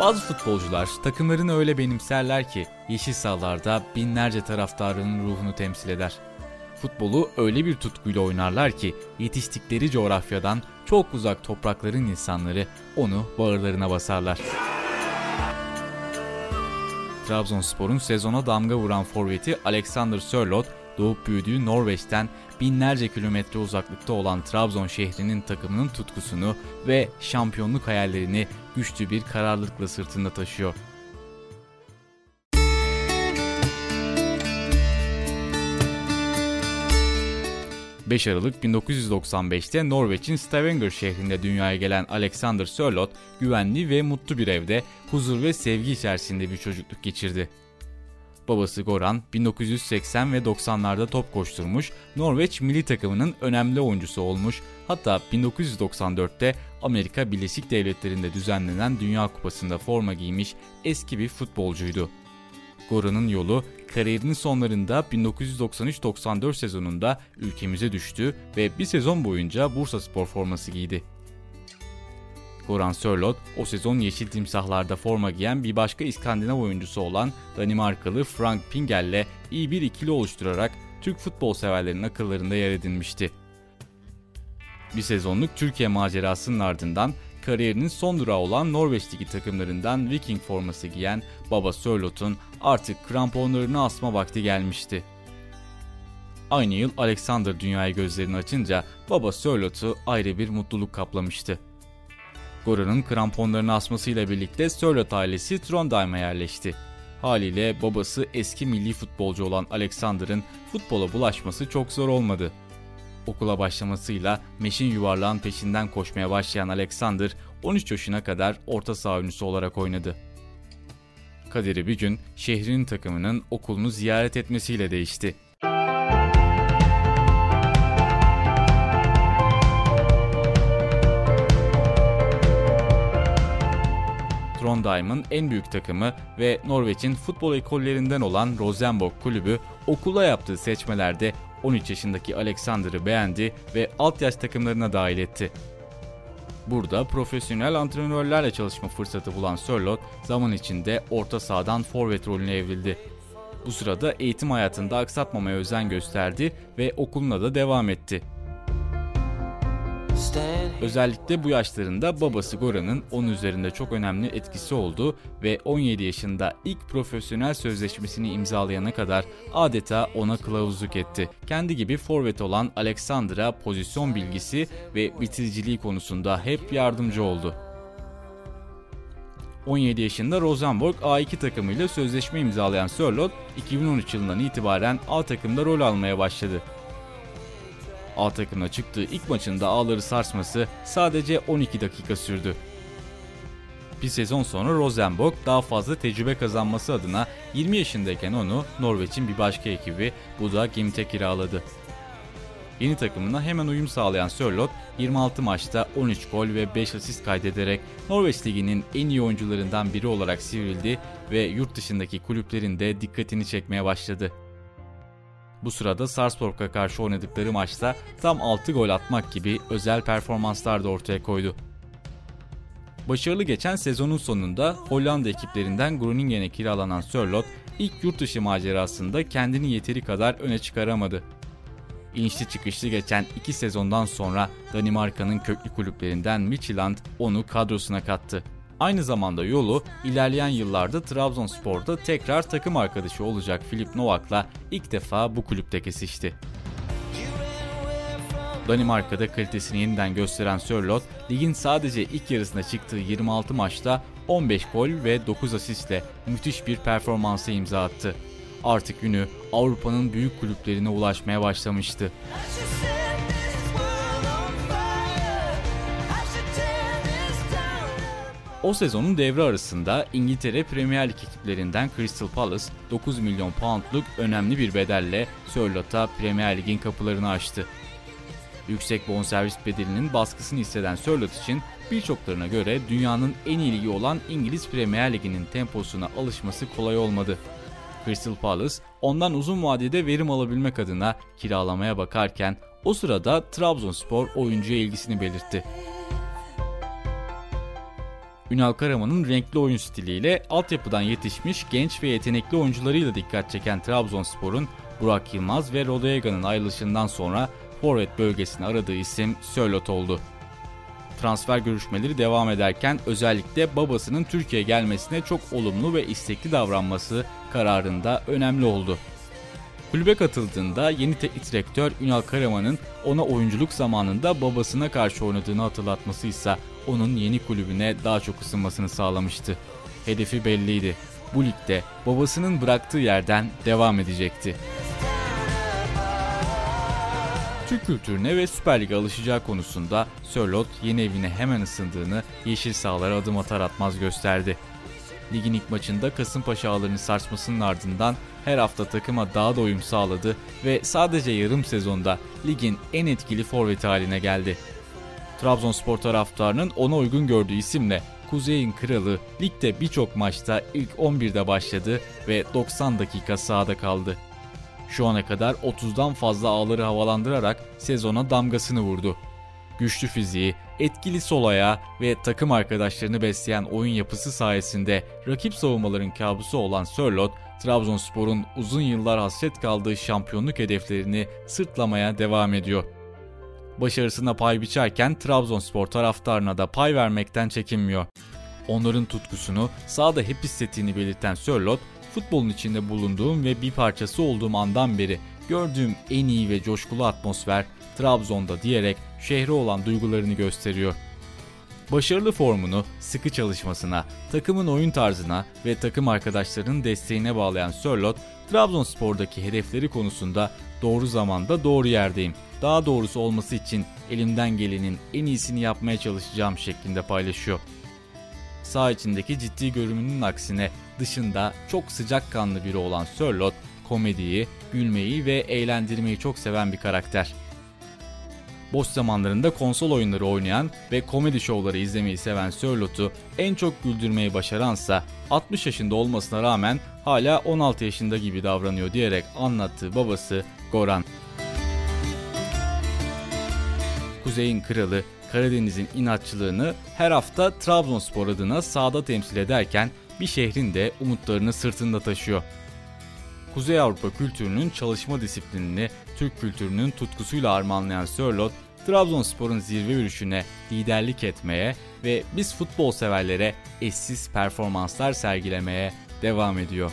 Bazı futbolcular takımlarını öyle benimserler ki yeşil sahalarda binlerce taraftarının ruhunu temsil eder. Futbolu öyle bir tutkuyla oynarlar ki yetiştikleri coğrafyadan çok uzak toprakların insanları onu bağırlarına basarlar. Trabzonspor'un sezona damga vuran forveti Alexander Sörloth doğup büyüdüğü Norveç'ten binlerce kilometre uzaklıkta olan Trabzon şehrinin takımının tutkusunu ve şampiyonluk hayallerini güçlü bir kararlılıkla sırtında taşıyor. 5 Aralık 1995'te Norveç'in Stavanger şehrinde dünyaya gelen Alexander Sörloth güvenli ve mutlu bir evde huzur ve sevgi içerisinde bir çocukluk geçirdi. Babası Goran 1980 ve 90'larda top koşturmuş, Norveç milli takımının önemli oyuncusu olmuş, hatta 1994'te Amerika Birleşik Devletleri'nde düzenlenen Dünya Kupası'nda forma giymiş eski bir futbolcuydu. Goran'ın yolu kariyerinin sonlarında 1993-94 sezonunda ülkemize düştü ve bir sezon boyunca Bursa Spor forması giydi. Goran Sörloth o sezon Yeşil Timsahlar'da forma giyen bir başka İskandinav oyuncusu olan Danimarkalı Frank Pingel'le iyi bir ikili oluşturarak Türk futbol severlerinin akıllarında yer edinmişti. Bir sezonluk Türkiye macerasının ardından kariyerinin son durağı olan Norveç Ligi takımlarından Viking forması giyen baba Sörloth'un artık kramponlarını asma vakti gelmişti. Aynı yıl Alexander dünyaya gözlerini açınca baba Sörloth'u ayrı bir mutluluk kaplamıştı. Goran'ın kramponlarını asmasıyla birlikte Sörloth ailesi Trondheim'a yerleşti. Haliyle babası eski milli futbolcu olan Alexander'ın futbola bulaşması çok zor olmadı. Okula başlamasıyla meşin yuvarlağın peşinden koşmaya başlayan Alexander 13 yaşına kadar orta saha oyuncusu olarak oynadı. Kaderi bir gün şehrinin takımının okulunu ziyaret etmesiyle değişti. Trondheim'ın en büyük takımı ve Norveç'in futbol ekollerinden olan Rosenborg kulübü okula yaptığı seçmelerde 13 yaşındaki Alexander'ı beğendi ve alt yaş takımlarına dahil etti. Burada profesyonel antrenörlerle çalışma fırsatı bulan Sörloth zaman içinde orta sahadan forvet rolüne evrildi. Bu sırada eğitim hayatında aksatmamaya özen gösterdi ve okuluna da devam etti. Özellikle bu yaşlarında babası Goran'ın onun üzerinde çok önemli etkisi oldu ve 17 yaşında ilk profesyonel sözleşmesini imzalayana kadar adeta ona kılavuzluk etti. Kendi gibi forvet olan Alexandra pozisyon bilgisi ve bitiriciliği konusunda hep yardımcı oldu. 17 yaşında Rosenborg A2 takımıyla sözleşme imzalayan Sörloth 2013 yılından itibaren A takımda rol almaya başladı. A takımına çıktığı ilk maçında ağları sarsması sadece 12 dakika sürdü. Bir sezon sonra Rosenborg daha fazla tecrübe kazanması adına 20 yaşındayken onu Norveç'in bir başka ekibi Buda Gimt'e kiraladı. Yeni takımına hemen uyum sağlayan Sörloth 26 maçta 13 gol ve 5 asist kaydederek Norveç Ligi'nin en iyi oyuncularından biri olarak sivrildi ve yurt dışındaki kulüplerin de dikkatini çekmeye başladı. Bu sırada Sarpsborg'a karşı oynadıkları maçta tam 6 gol atmak gibi özel performanslar da ortaya koydu. Başarılı geçen sezonun sonunda Hollanda ekiplerinden Groningen'e kiralanan Sörloth ilk yurt dışı macerasında kendini yeteri kadar öne çıkaramadı. İnişli çıkışlı geçen iki sezondan sonra Danimarka'nın köklü kulüplerinden Midtjylland onu kadrosuna kattı. Aynı zamanda yolu ilerleyen yıllarda Trabzonspor'da tekrar takım arkadaşı olacak Filip Novak'la ilk defa bu kulüpte kesişti. Danimarka'da kalitesini yeniden gösteren Sörloth, ligin sadece ilk yarısına çıktığı 26 maçta 15 gol ve 9 asistle müthiş bir performansa imza attı. Artık günü Avrupa'nın büyük kulüplerine ulaşmaya başlamıştı. O sezonun devre arasında İngiltere Premier Lig ekiplerinden Crystal Palace 9 milyon poundluk önemli bir bedelle Sörlot'a Premier Lig'in kapılarını açtı. Yüksek bonservis bedelinin baskısını hisseden Sörlot için birçoklarına göre dünyanın en iyi ligi olan İngiliz Premier Ligi'nin temposuna alışması kolay olmadı. Crystal Palace ondan uzun vadede verim alabilmek adına kiralamaya bakarken o sırada Trabzonspor oyuncuya ilgisini belirtti. Ünal Karaman'ın renkli oyun stiliyle altyapıdan yetişmiş genç ve yetenekli oyuncularıyla dikkat çeken Trabzonspor'un Burak Yılmaz ve Rodega'nın ayrılışından sonra forvet bölgesini aradığı isim Sörloth oldu. Transfer görüşmeleri devam ederken özellikle babasının Türkiye gelmesine çok olumlu ve istekli davranması kararında önemli oldu. Kulübe katıldığında yeni teknik direktör Ünal Karaman'ın ona oyunculuk zamanında babasına karşı oynadığını hatırlatması ise onun yeni kulübüne daha çok ısınmasını sağlamıştı. Hedefi belliydi. Bu ligde babasının bıraktığı yerden devam edecekti. Türk kültürüne ve Süper Lig'e alışacağı konusunda Sörlot yeni evine hemen ısındığını yeşil sahalara adım atar atmaz gösterdi. Ligin ilk maçında Kasımpaşa ağlarını sarsmasının ardından her hafta takıma daha da uyum sağladı ve sadece yarım sezonda ligin en etkili forveti haline geldi. Trabzonspor taraftarının ona uygun gördüğü isimle Kuzey'in kralı ligde birçok maçta ilk 11'de başladı ve 90 dakika sahada kaldı. Şu ana kadar 30'dan fazla ağları havalandırarak sezona damgasını vurdu. Güçlü fiziği, etkili sol ayağı ve takım arkadaşlarını besleyen oyun yapısı sayesinde rakip savunmaların kabusu olan Sörlot, Trabzonspor'un uzun yıllar hasret kaldığı şampiyonluk hedeflerini sırtlamaya devam ediyor. Başarısına pay biçerken Trabzonspor taraftarına da pay vermekten çekinmiyor. Onların tutkusunu sahada hep hissettiğini belirten Sörlot, futbolun içinde bulunduğum ve bir parçası olduğum andan beri gördüğüm en iyi ve coşkulu atmosfer Trabzon'da diyerek şehre olan duygularını gösteriyor. Başarılı formunu sıkı çalışmasına, takımın oyun tarzına ve takım arkadaşlarının desteğine bağlayan Sörlot, Trabzonspor'daki hedefleri konusunda doğru zamanda doğru yerdeyim. Daha doğrusu olması için elimden gelenin en iyisini yapmaya çalışacağım şeklinde paylaşıyor. Sağ içindeki ciddi görünümünün aksine dışında çok sıcakkanlı biri olan Sörlot, komediyi, gülmeyi ve eğlendirmeyi çok seven bir karakter. Boş zamanlarında konsol oyunları oynayan ve komedi şovları izlemeyi seven Sörlot'u en çok güldürmeyi başaransa 60 yaşında olmasına rağmen hala 16 yaşında gibi davranıyor diyerek anlattığı babası Goran. Kuzey'in kralı Karadeniz'in inatçılığını her hafta Trabzonspor adına sahada temsil ederken bir şehrin de umutlarını sırtında taşıyor. Kuzey Avrupa kültürünün çalışma disiplinini Türk kültürünün tutkusuyla armağanlayan Sörlot, Trabzonspor'un zirve yürüyüşüne liderlik etmeye ve biz futbol severlere eşsiz performanslar sergilemeye devam ediyor.